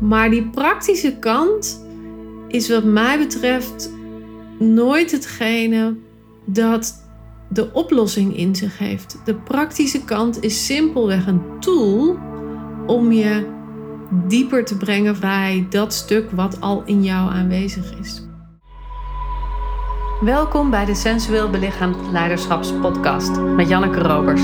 Maar die praktische kant is wat mij betreft nooit hetgene dat de oplossing in zich heeft. De praktische kant is simpelweg een tool om je dieper te brengen bij dat stuk wat al in jou aanwezig is. Welkom bij de Sensueel Belichaamd Leiderschapspodcast met Janneke Robers.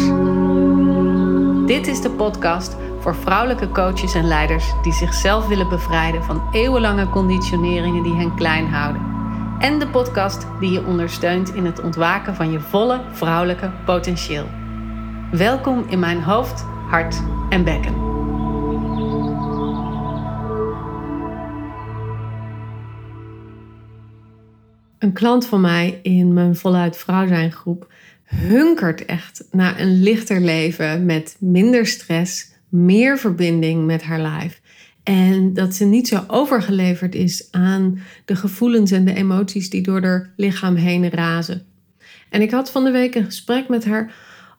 Dit is de podcast voor vrouwelijke coaches en leiders die zichzelf willen bevrijden van eeuwenlange conditioneringen die hen klein houden. En de podcast die je ondersteunt in het ontwaken van je volle vrouwelijke potentieel. Welkom in mijn hoofd, hart en bekken. Een klant van mij in mijn voluit vrouw zijn groep hunkert echt naar een lichter leven met minder stress, meer verbinding met haar lijf. En dat ze niet zo overgeleverd is aan de gevoelens en de emoties die door haar lichaam heen razen. En ik had van de week een gesprek met haar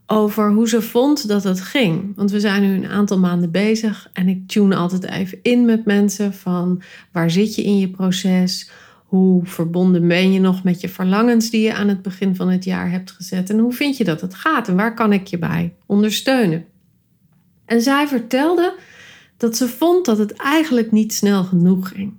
over hoe ze vond dat het ging. Want we zijn nu een aantal maanden bezig en ik tune altijd even in met mensen van waar zit je in je proces? Hoe verbonden ben je nog met je verlangens die je aan het begin van het jaar hebt gezet? En hoe vind je dat het gaat? En waar kan ik je bij ondersteunen? En zij vertelde dat ze vond dat het eigenlijk niet snel genoeg ging.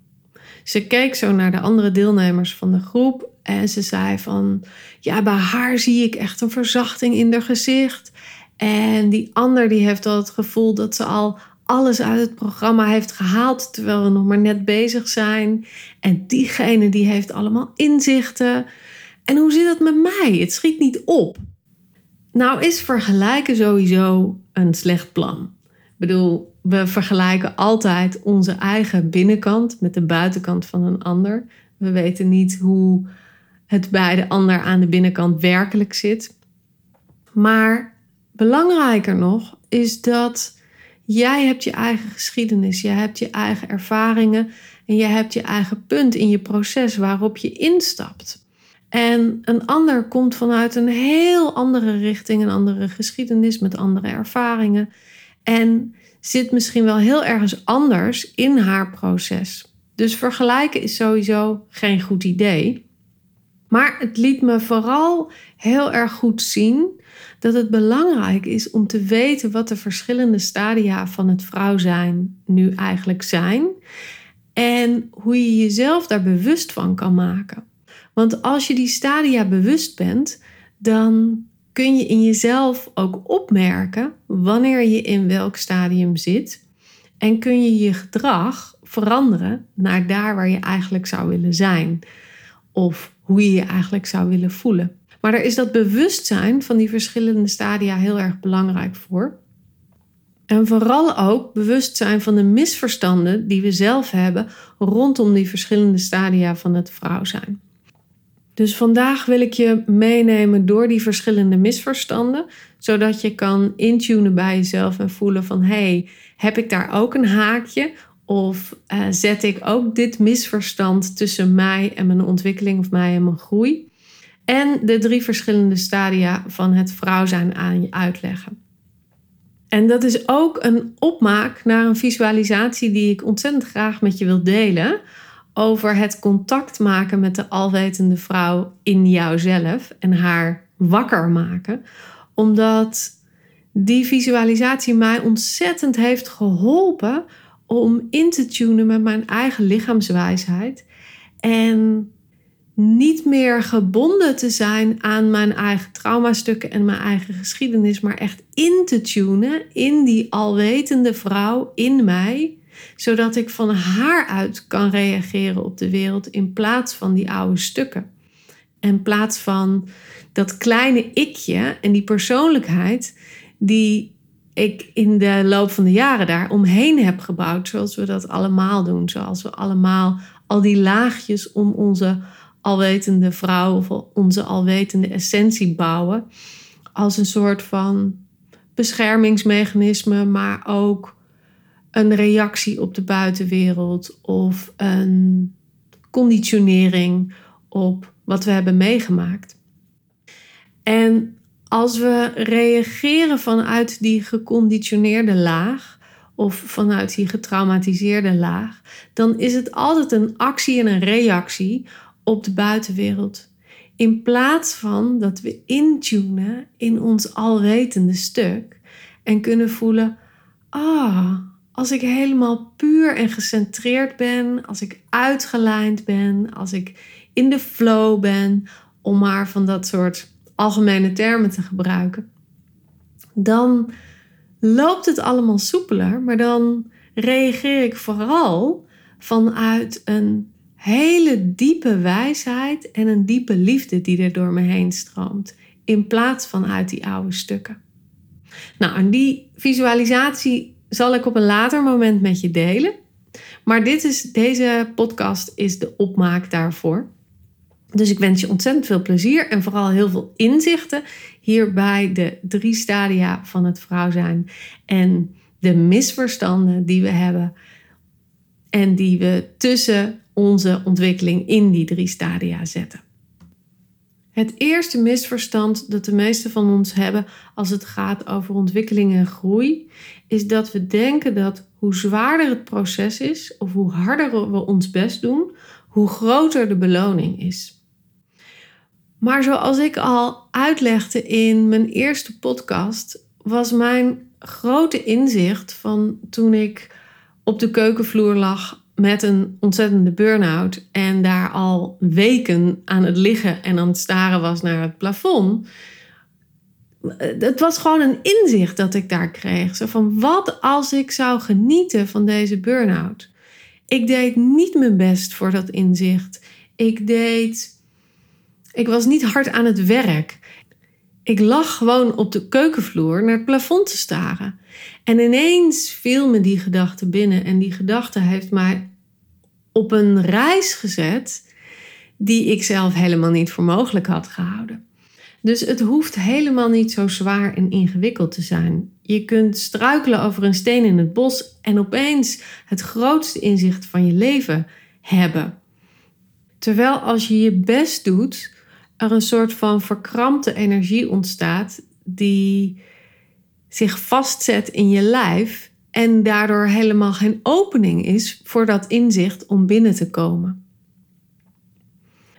Ze keek zo naar de andere deelnemers van de groep en ze zei van, ja, bij haar zie ik echt een verzachting in haar gezicht. En die ander die heeft al het gevoel dat ze al alles uit het programma heeft gehaald terwijl we nog maar net bezig zijn. En diegene die heeft allemaal inzichten. En hoe zit het met mij? Het schiet niet op. Nou is vergelijken sowieso een slecht plan. Ik bedoel, we vergelijken altijd onze eigen binnenkant met de buitenkant van een ander. We weten niet hoe het bij de ander aan de binnenkant werkelijk zit. Maar belangrijker nog is dat jij hebt je eigen geschiedenis, jij hebt je eigen ervaringen en jij hebt je eigen punt in je proces waarop je instapt. En een ander komt vanuit een heel andere richting, een andere geschiedenis met andere ervaringen. En zit misschien wel heel ergens anders in haar proces. Dus vergelijken is sowieso geen goed idee. Maar het liet me vooral heel erg goed zien dat het belangrijk is om te weten wat de verschillende stadia van het vrouw zijn nu eigenlijk zijn. En hoe je jezelf daar bewust van kan maken. Want als je die stadia bewust bent, dan kun je in jezelf ook opmerken wanneer je in welk stadium zit. En kun je je gedrag veranderen naar daar waar je eigenlijk zou willen zijn. Of hoe je je eigenlijk zou willen voelen. Maar er is dat bewustzijn van die verschillende stadia heel erg belangrijk voor. En vooral ook bewustzijn van de misverstanden die we zelf hebben rondom die verschillende stadia van het vrouw zijn. Dus vandaag wil ik je meenemen door die verschillende misverstanden, zodat je kan intunen bij jezelf en voelen van hey, heb ik daar ook een haakje? Of uh, zet ik ook dit misverstand tussen mij en mijn ontwikkeling of mij en mijn groei? En de drie verschillende stadia van het vrouw zijn aan je uitleggen. En dat is ook een opmaak naar een visualisatie die ik ontzettend graag met je wil delen over het contact maken met de alwetende vrouw in jouzelf en haar wakker maken. Omdat die visualisatie mij ontzettend heeft geholpen om in te tunen met mijn eigen lichaamswijsheid. En niet meer gebonden te zijn aan mijn eigen traumastukken en mijn eigen geschiedenis, maar echt in te tunen in die alwetende vrouw in mij zodat ik van haar uit kan reageren op de wereld in plaats van die oude stukken. In plaats van dat kleine ikje en die persoonlijkheid die ik in de loop van de jaren daar omheen heb gebouwd, zoals we dat allemaal doen. Zoals we allemaal al die laagjes om onze alwetende vrouw of onze alwetende essentie bouwen. Als een soort van beschermingsmechanisme, maar ook een reactie op de buitenwereld of een conditionering op wat we hebben meegemaakt. En als we reageren vanuit die geconditioneerde laag of vanuit die getraumatiseerde laag, dan is het altijd een actie en een reactie op de buitenwereld. In plaats van dat we intunen in ons alwetende stuk en kunnen voelen: ah, als ik helemaal puur en gecentreerd ben, als ik uitgelijnd ben, als ik in de flow ben, om maar van dat soort algemene termen te gebruiken, dan loopt het allemaal soepeler, maar dan reageer ik vooral vanuit een hele diepe wijsheid en een diepe liefde die er door me heen stroomt, in plaats van uit die oude stukken. Nou, en die visualisatie zal ik op een later moment met je delen. Maar dit is, deze podcast is de opmaak daarvoor. Dus ik wens je ontzettend veel plezier en vooral heel veel inzichten hier bij de drie stadia van het vrouw zijn en de misverstanden die we hebben en die we tussen onze ontwikkeling in die drie stadia zetten. Het eerste misverstand dat de meeste van ons hebben als het gaat over ontwikkeling en groei, is dat we denken dat hoe zwaarder het proces is of hoe harder we ons best doen, hoe groter de beloning is. Maar zoals ik al uitlegde in mijn eerste podcast, was mijn grote inzicht van toen ik op de keukenvloer lag met een ontzettende burn-out en daar al weken aan het liggen en aan het staren was naar het plafond. Het was gewoon een inzicht dat ik daar kreeg. Zo van wat als ik zou genieten van deze burn-out? Ik deed niet mijn best voor dat inzicht. Ik deed ik was niet hard aan het werk. Ik lag gewoon op de keukenvloer naar het plafond te staren. En ineens viel me die gedachte binnen. En die gedachte heeft mij op een reis gezet die ik zelf helemaal niet voor mogelijk had gehouden. Dus het hoeft helemaal niet zo zwaar en ingewikkeld te zijn. Je kunt struikelen over een steen in het bos en opeens het grootste inzicht van je leven hebben. Terwijl als je je best doet, er een soort van verkrampte energie ontstaat die zich vastzet in je lijf en daardoor helemaal geen opening is voor dat inzicht om binnen te komen.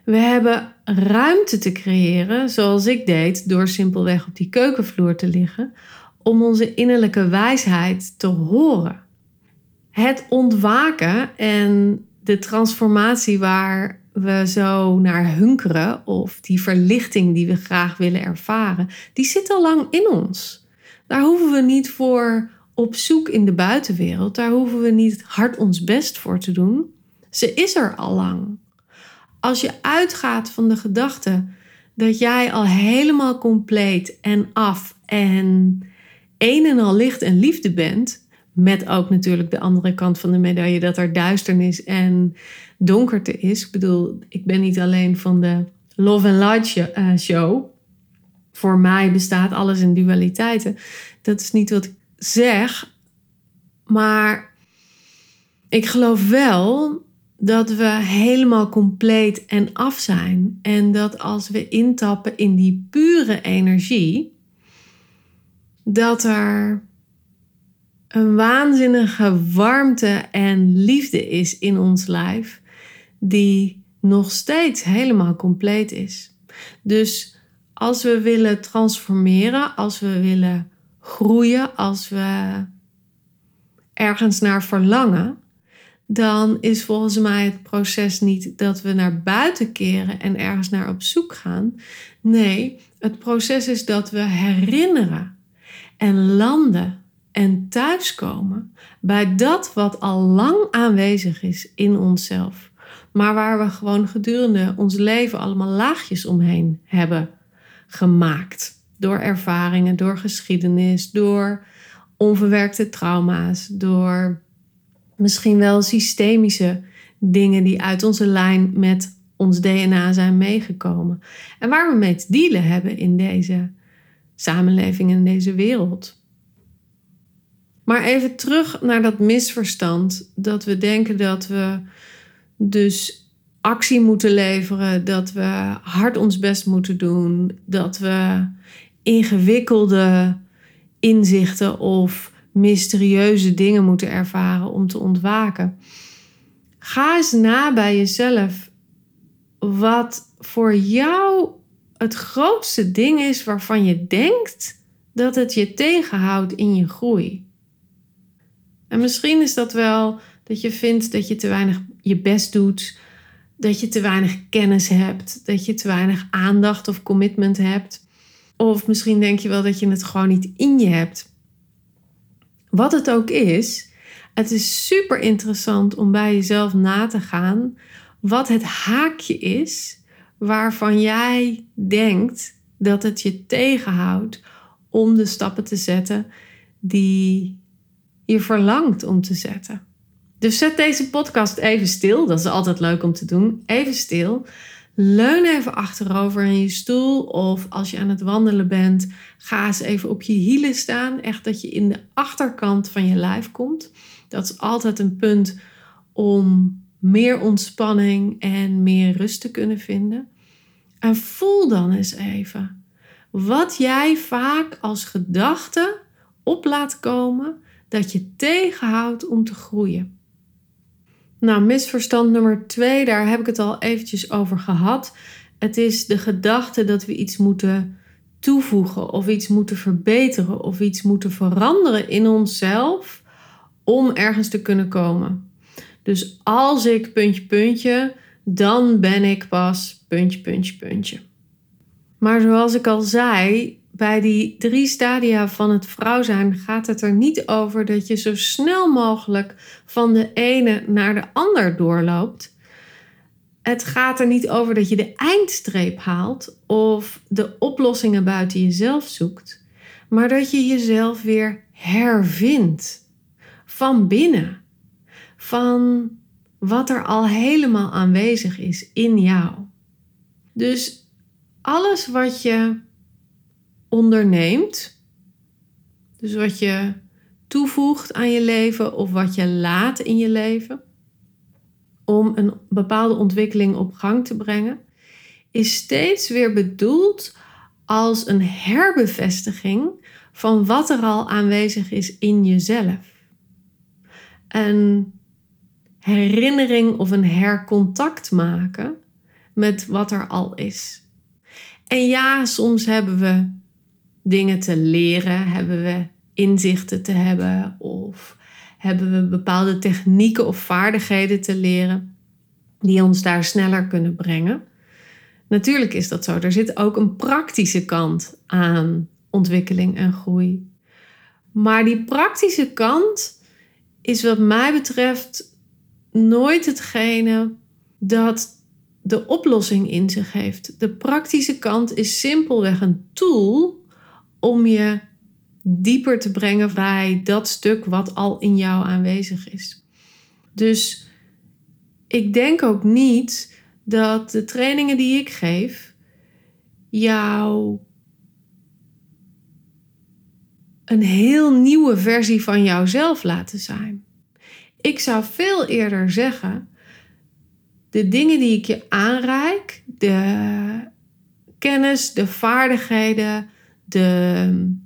We hebben ruimte te creëren, zoals ik deed, door simpelweg op die keukenvloer te liggen, om onze innerlijke wijsheid te horen. Het ontwaken en de transformatie waar we zo naar hunkeren of die verlichting die we graag willen ervaren, die zit al lang in ons. Daar hoeven we niet voor op zoek in de buitenwereld. Daar hoeven we niet hard ons best voor te doen. Ze is er al lang. Als je uitgaat van de gedachte dat jij al helemaal compleet en af en een en al licht en liefde bent, met ook natuurlijk de andere kant van de medaille dat er duisternis en donkerte is. Ik bedoel, ik ben niet alleen van de Love and Light eh, show. Voor mij bestaat alles in dualiteiten. Dat is niet wat ik zeg. Maar ik geloof wel dat we helemaal compleet en af zijn. En dat als we intappen in die pure energie, dat er een waanzinnige warmte en liefde is in ons lijf, die nog steeds helemaal compleet is. Dus als we willen transformeren, als we willen groeien, als we ergens naar verlangen, dan is volgens mij het proces niet dat we naar buiten keren en ergens naar op zoek gaan. Nee, het proces is dat we herinneren en landen en thuiskomen bij dat wat al lang aanwezig is in onszelf, maar waar we gewoon gedurende ons leven allemaal laagjes omheen hebben gemaakt. Door ervaringen, door geschiedenis, door onverwerkte trauma's, door misschien wel systemische dingen die uit onze lijn met ons DNA zijn meegekomen. En waar we mee te dealen hebben in deze samenleving en deze wereld. Maar even terug naar dat misverstand. Dat we denken dat we dus actie moeten leveren. Dat we hard ons best moeten doen. Dat we ingewikkelde inzichten of mysterieuze dingen moeten ervaren om te ontwaken. Ga eens na bij jezelf wat voor jou het grootste ding is waarvan je denkt dat het je tegenhoudt in je groei. En misschien is dat wel dat je vindt dat je te weinig je best doet, dat je te weinig kennis hebt, dat je te weinig aandacht of commitment hebt. Of misschien denk je wel dat je het gewoon niet in je hebt. Wat het ook is, het is super interessant om bij jezelf na te gaan wat het haakje is waarvan jij denkt dat het je tegenhoudt om de stappen te zetten die je verlangt om te zetten. Dus zet deze podcast even stil. Dat is altijd leuk om te doen. Even stil. Leun even achterover in je stoel. Of als je aan het wandelen bent, ga eens even op je hielen staan. Echt dat je in de achterkant van je lijf komt. Dat is altijd een punt om meer ontspanning en meer rust te kunnen vinden. En voel dan eens even wat jij vaak als gedachte op laat komen dat je tegenhoudt om te groeien. Nou, misverstand nummer twee, daar heb ik het al eventjes over gehad. Het is de gedachte dat we iets moeten toevoegen of iets moeten verbeteren of iets moeten veranderen in onszelf om ergens te kunnen komen. Dus als ik puntje puntje, dan ben ik pas puntje puntje puntje. Maar zoals ik al zei, bij die drie stadia van het vrouw zijn gaat het er niet over dat je zo snel mogelijk van de ene naar de ander doorloopt. Het gaat er niet over dat je de eindstreep haalt of de oplossingen buiten jezelf zoekt, maar dat je jezelf weer hervindt van binnen, van wat er al helemaal aanwezig is in jou. Dus alles wat je onderneemt, dus wat je toevoegt aan je leven of wat je laat in je leven, om een bepaalde ontwikkeling op gang te brengen, is steeds weer bedoeld als een herbevestiging van wat er al aanwezig is in jezelf. Een herinnering of een hercontact maken met wat er al is. En ja, soms hebben we dingen te leren? Hebben we inzichten te hebben? Of hebben we bepaalde technieken of vaardigheden te leren die ons daar sneller kunnen brengen? Natuurlijk is dat zo. Er zit ook een praktische kant aan ontwikkeling en groei. Maar die praktische kant is wat mij betreft nooit hetgene dat de oplossing in zich heeft. De praktische kant is simpelweg een tool om je dieper te brengen bij dat stuk wat al in jou aanwezig is. Dus ik denk ook niet dat de trainingen die ik geef jou een heel nieuwe versie van jouzelf laten zijn. Ik zou veel eerder zeggen: de dingen die ik je aanreik, de kennis, de vaardigheden, de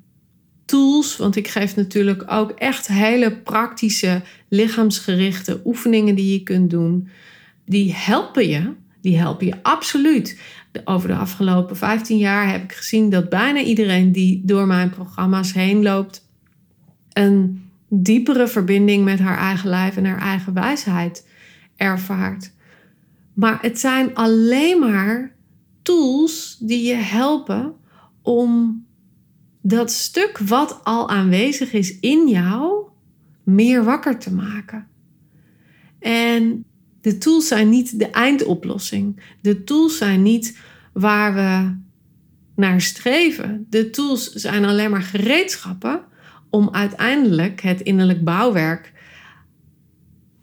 tools, want ik geef natuurlijk ook echt hele praktische lichaamsgerichte oefeningen die je kunt doen. Die helpen je. Die helpen je absoluut. Over de afgelopen 15 jaar heb ik gezien dat bijna iedereen die door mijn programma's heen loopt, een diepere verbinding met haar eigen lijf en haar eigen wijsheid ervaart. Maar het zijn alleen maar tools die je helpen om dat stuk wat al aanwezig is in jou meer wakker te maken. En de tools zijn niet de eindoplossing. De tools zijn niet waar we naar streven. De tools zijn alleen maar gereedschappen om uiteindelijk het innerlijk bouwwerk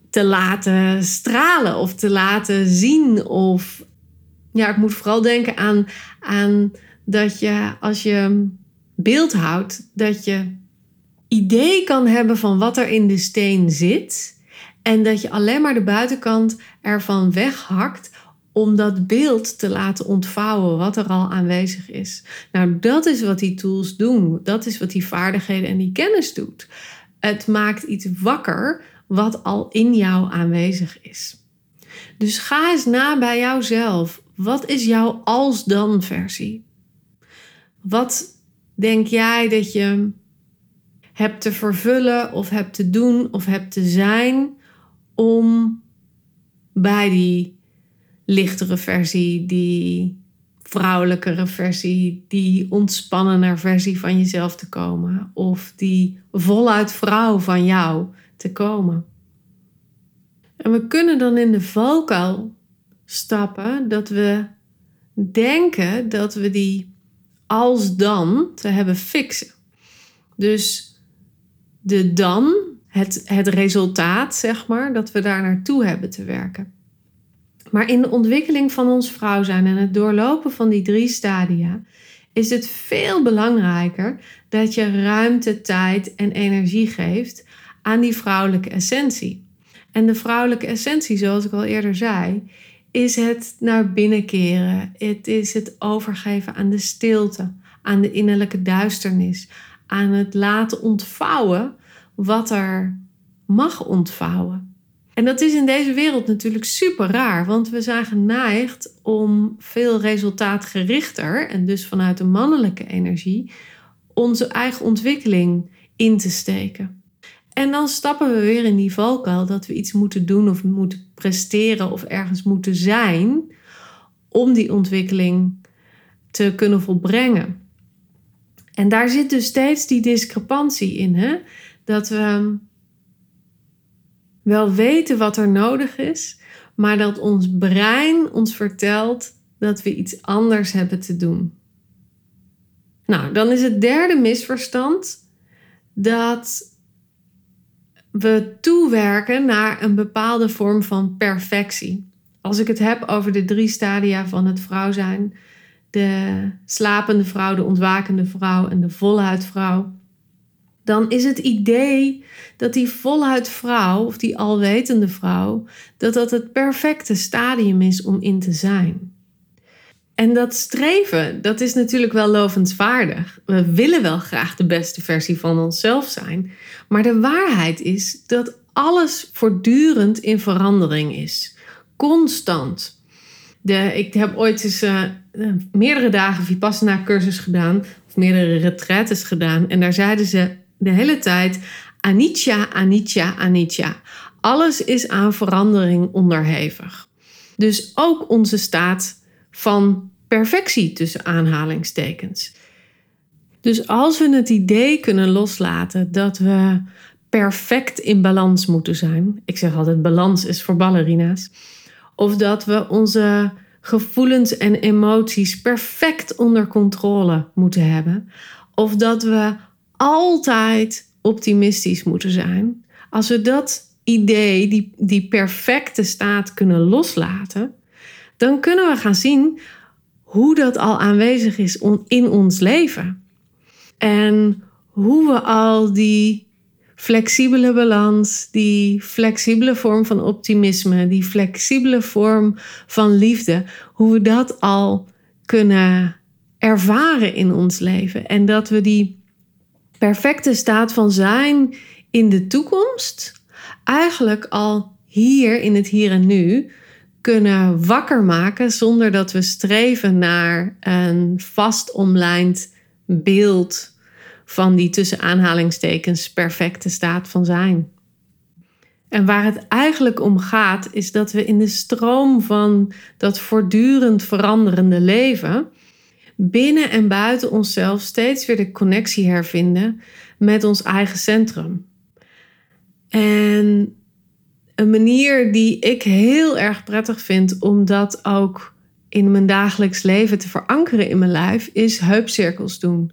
te laten stralen of te laten zien. Of ja, ik moet vooral denken aan, aan dat je als je beeld houdt dat je idee kan hebben van wat er in de steen zit. En dat je alleen maar de buitenkant ervan weghakt om dat beeld te laten ontvouwen wat er al aanwezig is. Nou, dat is wat die tools doen. Dat is wat die vaardigheden en die kennis doet. Het maakt iets wakker wat al in jou aanwezig is. Dus ga eens na bij jouzelf. Wat is jouw als-dan versie? Wat denk jij dat je hebt te vervullen of hebt te doen of hebt te zijn om bij die lichtere versie, die vrouwelijkere versie, die ontspannender versie van jezelf te komen of die voluit vrouw van jou te komen. En we kunnen dan in de valkuil stappen dat we denken dat we die als dan te hebben fixen. Dus de dan, het, het resultaat, zeg maar, dat we daar naartoe hebben te werken. Maar in de ontwikkeling van ons vrouw zijn en het doorlopen van die drie stadia is het veel belangrijker dat je ruimte, tijd en energie geeft aan die vrouwelijke essentie. En de vrouwelijke essentie, zoals ik al eerder zei, is het naar binnen keren. Het is het overgeven aan de stilte, aan de innerlijke duisternis, aan het laten ontvouwen wat er mag ontvouwen. En dat is in deze wereld natuurlijk super raar, want we zijn geneigd om veel resultaatgerichter en dus vanuit de mannelijke energie onze eigen ontwikkeling in te steken. En dan stappen we weer in die valkuil dat we iets moeten doen of moeten presteren of ergens moeten zijn om die ontwikkeling te kunnen volbrengen. En daar zit dus steeds die discrepantie in, hè? dat we wel weten wat er nodig is, maar dat ons brein ons vertelt dat we iets anders hebben te doen. Nou, dan is het derde misverstand dat we toewerken naar een bepaalde vorm van perfectie. Als ik het heb over de drie stadia van het vrouw zijn, de slapende vrouw, de ontwakende vrouw en de voluit vrouw, dan is het idee dat die voluit vrouw of die alwetende vrouw, dat dat het perfecte stadium is om in te zijn. En dat streven, dat is natuurlijk wel lovenswaardig. We willen wel graag de beste versie van onszelf zijn. Maar de waarheid is dat alles voortdurend in verandering is. Constant. De, ik heb ooit eens uh, meerdere dagen Vipassana cursus gedaan. Of meerdere retretes gedaan. En daar zeiden ze de hele tijd anicca, anicca, anicca. Alles is aan verandering onderhevig. Dus ook onze staat van perfectie tussen aanhalingstekens. Dus als we het idee kunnen loslaten dat we perfect in balans moeten zijn, ik zeg altijd balans is voor ballerina's, of dat we onze gevoelens en emoties perfect onder controle moeten hebben, of dat we altijd optimistisch moeten zijn. Als we dat idee, die, die perfecte staat kunnen loslaten, dan kunnen we gaan zien hoe dat al aanwezig is in ons leven. En hoe we al die flexibele balans, die flexibele vorm van optimisme, die flexibele vorm van liefde, hoe we dat al kunnen ervaren in ons leven. En dat we die perfecte staat van zijn in de toekomst eigenlijk al hier in het hier en nu kunnen wakker maken zonder dat we streven naar een vast omlijnd beeld van die tussen aanhalingstekens perfecte staat van zijn. En waar het eigenlijk om gaat, is dat we in de stroom van dat voortdurend veranderende leven binnen en buiten onszelf steeds weer de connectie hervinden met ons eigen centrum. En een manier die ik heel erg prettig vind om dat ook in mijn dagelijks leven te verankeren in mijn lijf, is heupcirkels doen.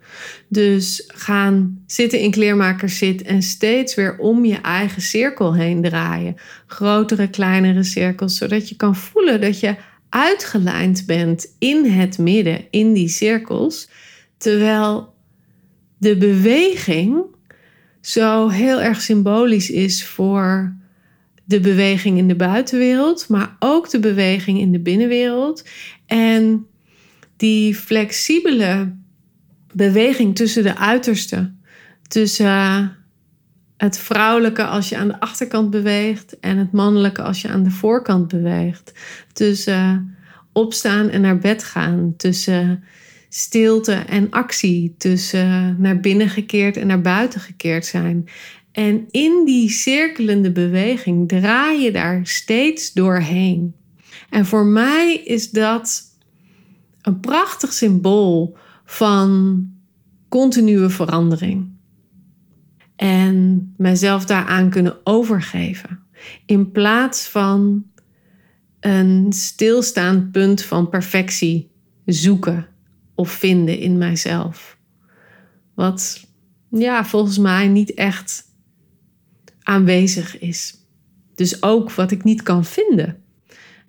Dus gaan zitten in kleermakerszit en steeds weer om je eigen cirkel heen draaien. Grotere, kleinere cirkels, zodat je kan voelen dat je uitgelijnd bent in het midden, in die cirkels. Terwijl de beweging zo heel erg symbolisch is voor de beweging in de buitenwereld, maar ook de beweging in de binnenwereld. En die flexibele beweging tussen de uitersten, tussen het vrouwelijke als je aan de achterkant beweegt en het mannelijke als je aan de voorkant beweegt. Tussen opstaan en naar bed gaan, tussen stilte en actie, tussen naar binnen gekeerd en naar buiten gekeerd zijn. En in die cirkelende beweging draai je daar steeds doorheen. En voor mij is dat een prachtig symbool van continue verandering. En mezelf daaraan kunnen overgeven. In plaats van een stilstaand punt van perfectie zoeken of vinden in mijzelf. Wat ja, volgens mij niet echt aanwezig is. Dus ook wat ik niet kan vinden.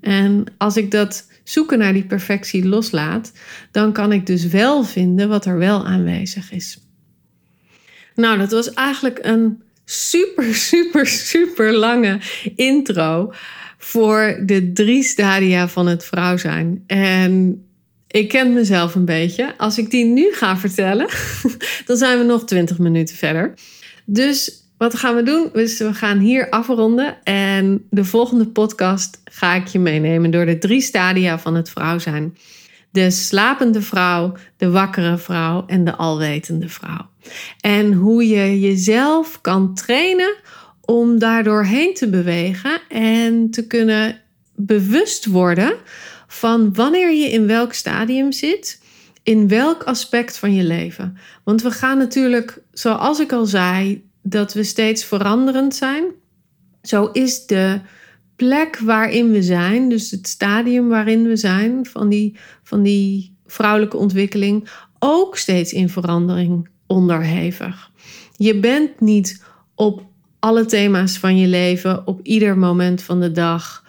En als ik dat zoeken naar die perfectie loslaat, dan kan ik dus wel vinden wat er wel aanwezig is. Nou, dat was eigenlijk een super, super, super lange intro voor de drie stadia van het vrouw zijn. En ik ken mezelf een beetje. Als ik die nu ga vertellen, dan zijn we nog 20 minuten verder. Dus wat gaan we doen? Dus we gaan hier afronden. En de volgende podcast ga ik je meenemen door de drie stadia van het vrouw zijn. De slapende vrouw, de wakkere vrouw en de alwetende vrouw. En hoe je jezelf kan trainen om daardoor heen te bewegen en te kunnen bewust worden van wanneer je in welk stadium zit, in welk aspect van je leven. Want we gaan natuurlijk, zoals ik al zei, dat we steeds veranderend zijn. Zo is de plek waarin we zijn, dus het stadium waarin we zijn van die, van die vrouwelijke ontwikkeling, ook steeds in verandering onderhevig. Je bent niet op alle thema's van je leven op ieder moment van de dag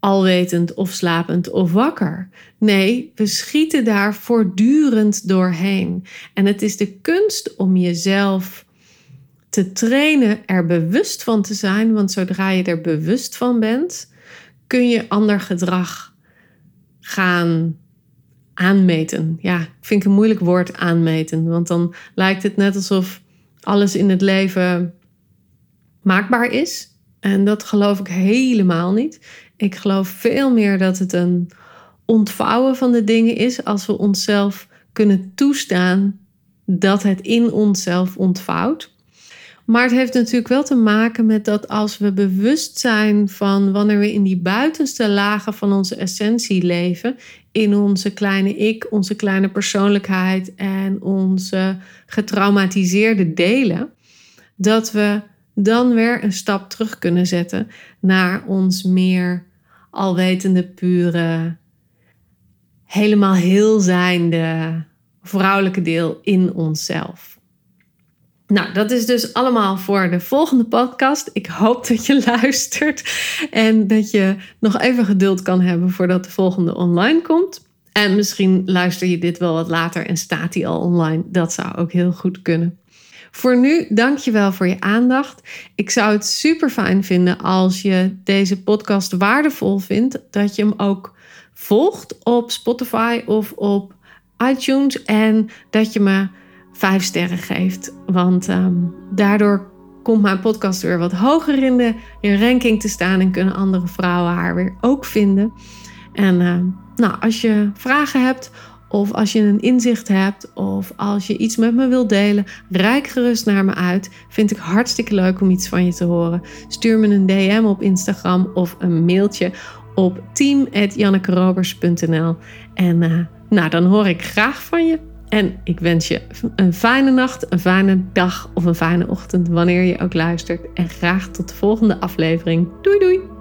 alwetend of slapend of wakker. Nee, we schieten daar voortdurend doorheen. En het is de kunst om jezelf te trainen er bewust van te zijn, want zodra je er bewust van bent, kun je ander gedrag gaan aanmeten. Ja, ik vind een moeilijk woord aanmeten, want dan lijkt het net alsof alles in het leven maakbaar is. En dat geloof ik helemaal niet. Ik geloof veel meer dat het een ontvouwen van de dingen is als we onszelf kunnen toestaan dat het in onszelf ontvouwt. Maar het heeft natuurlijk wel te maken met dat als we bewust zijn van wanneer we in die buitenste lagen van onze essentie leven, in onze kleine ik, onze kleine persoonlijkheid en onze getraumatiseerde delen, dat we dan weer een stap terug kunnen zetten naar ons meer alwetende, pure, helemaal heel zijnde vrouwelijke deel in onszelf. Nou, dat is dus allemaal voor de volgende podcast. Ik hoop dat je luistert en dat je nog even geduld kan hebben voordat de volgende online komt. En misschien luister je dit wel wat later en staat die al online. Dat zou ook heel goed kunnen. Voor nu, dank je wel voor je aandacht. Ik zou het super fijn vinden als je deze podcast waardevol vindt, dat je hem ook volgt op Spotify of op iTunes en dat je me vijf sterren geeft. Want ehm, daardoor komt mijn podcast weer wat hoger in de ranking te staan en kunnen andere vrouwen haar weer ook vinden. En ehm, nou, als je vragen hebt of als je een inzicht hebt of als je iets met me wilt delen, rijk gerust naar me uit. Vind ik hartstikke leuk om iets van je te horen. Stuur me een DM op Instagram of een mailtje op team.jannekerobers.nl En uh, nou, dan hoor ik graag van je. En ik wens je een fijne nacht, een fijne dag of een fijne ochtend, wanneer je ook luistert. En graag tot de volgende aflevering. Doei doei!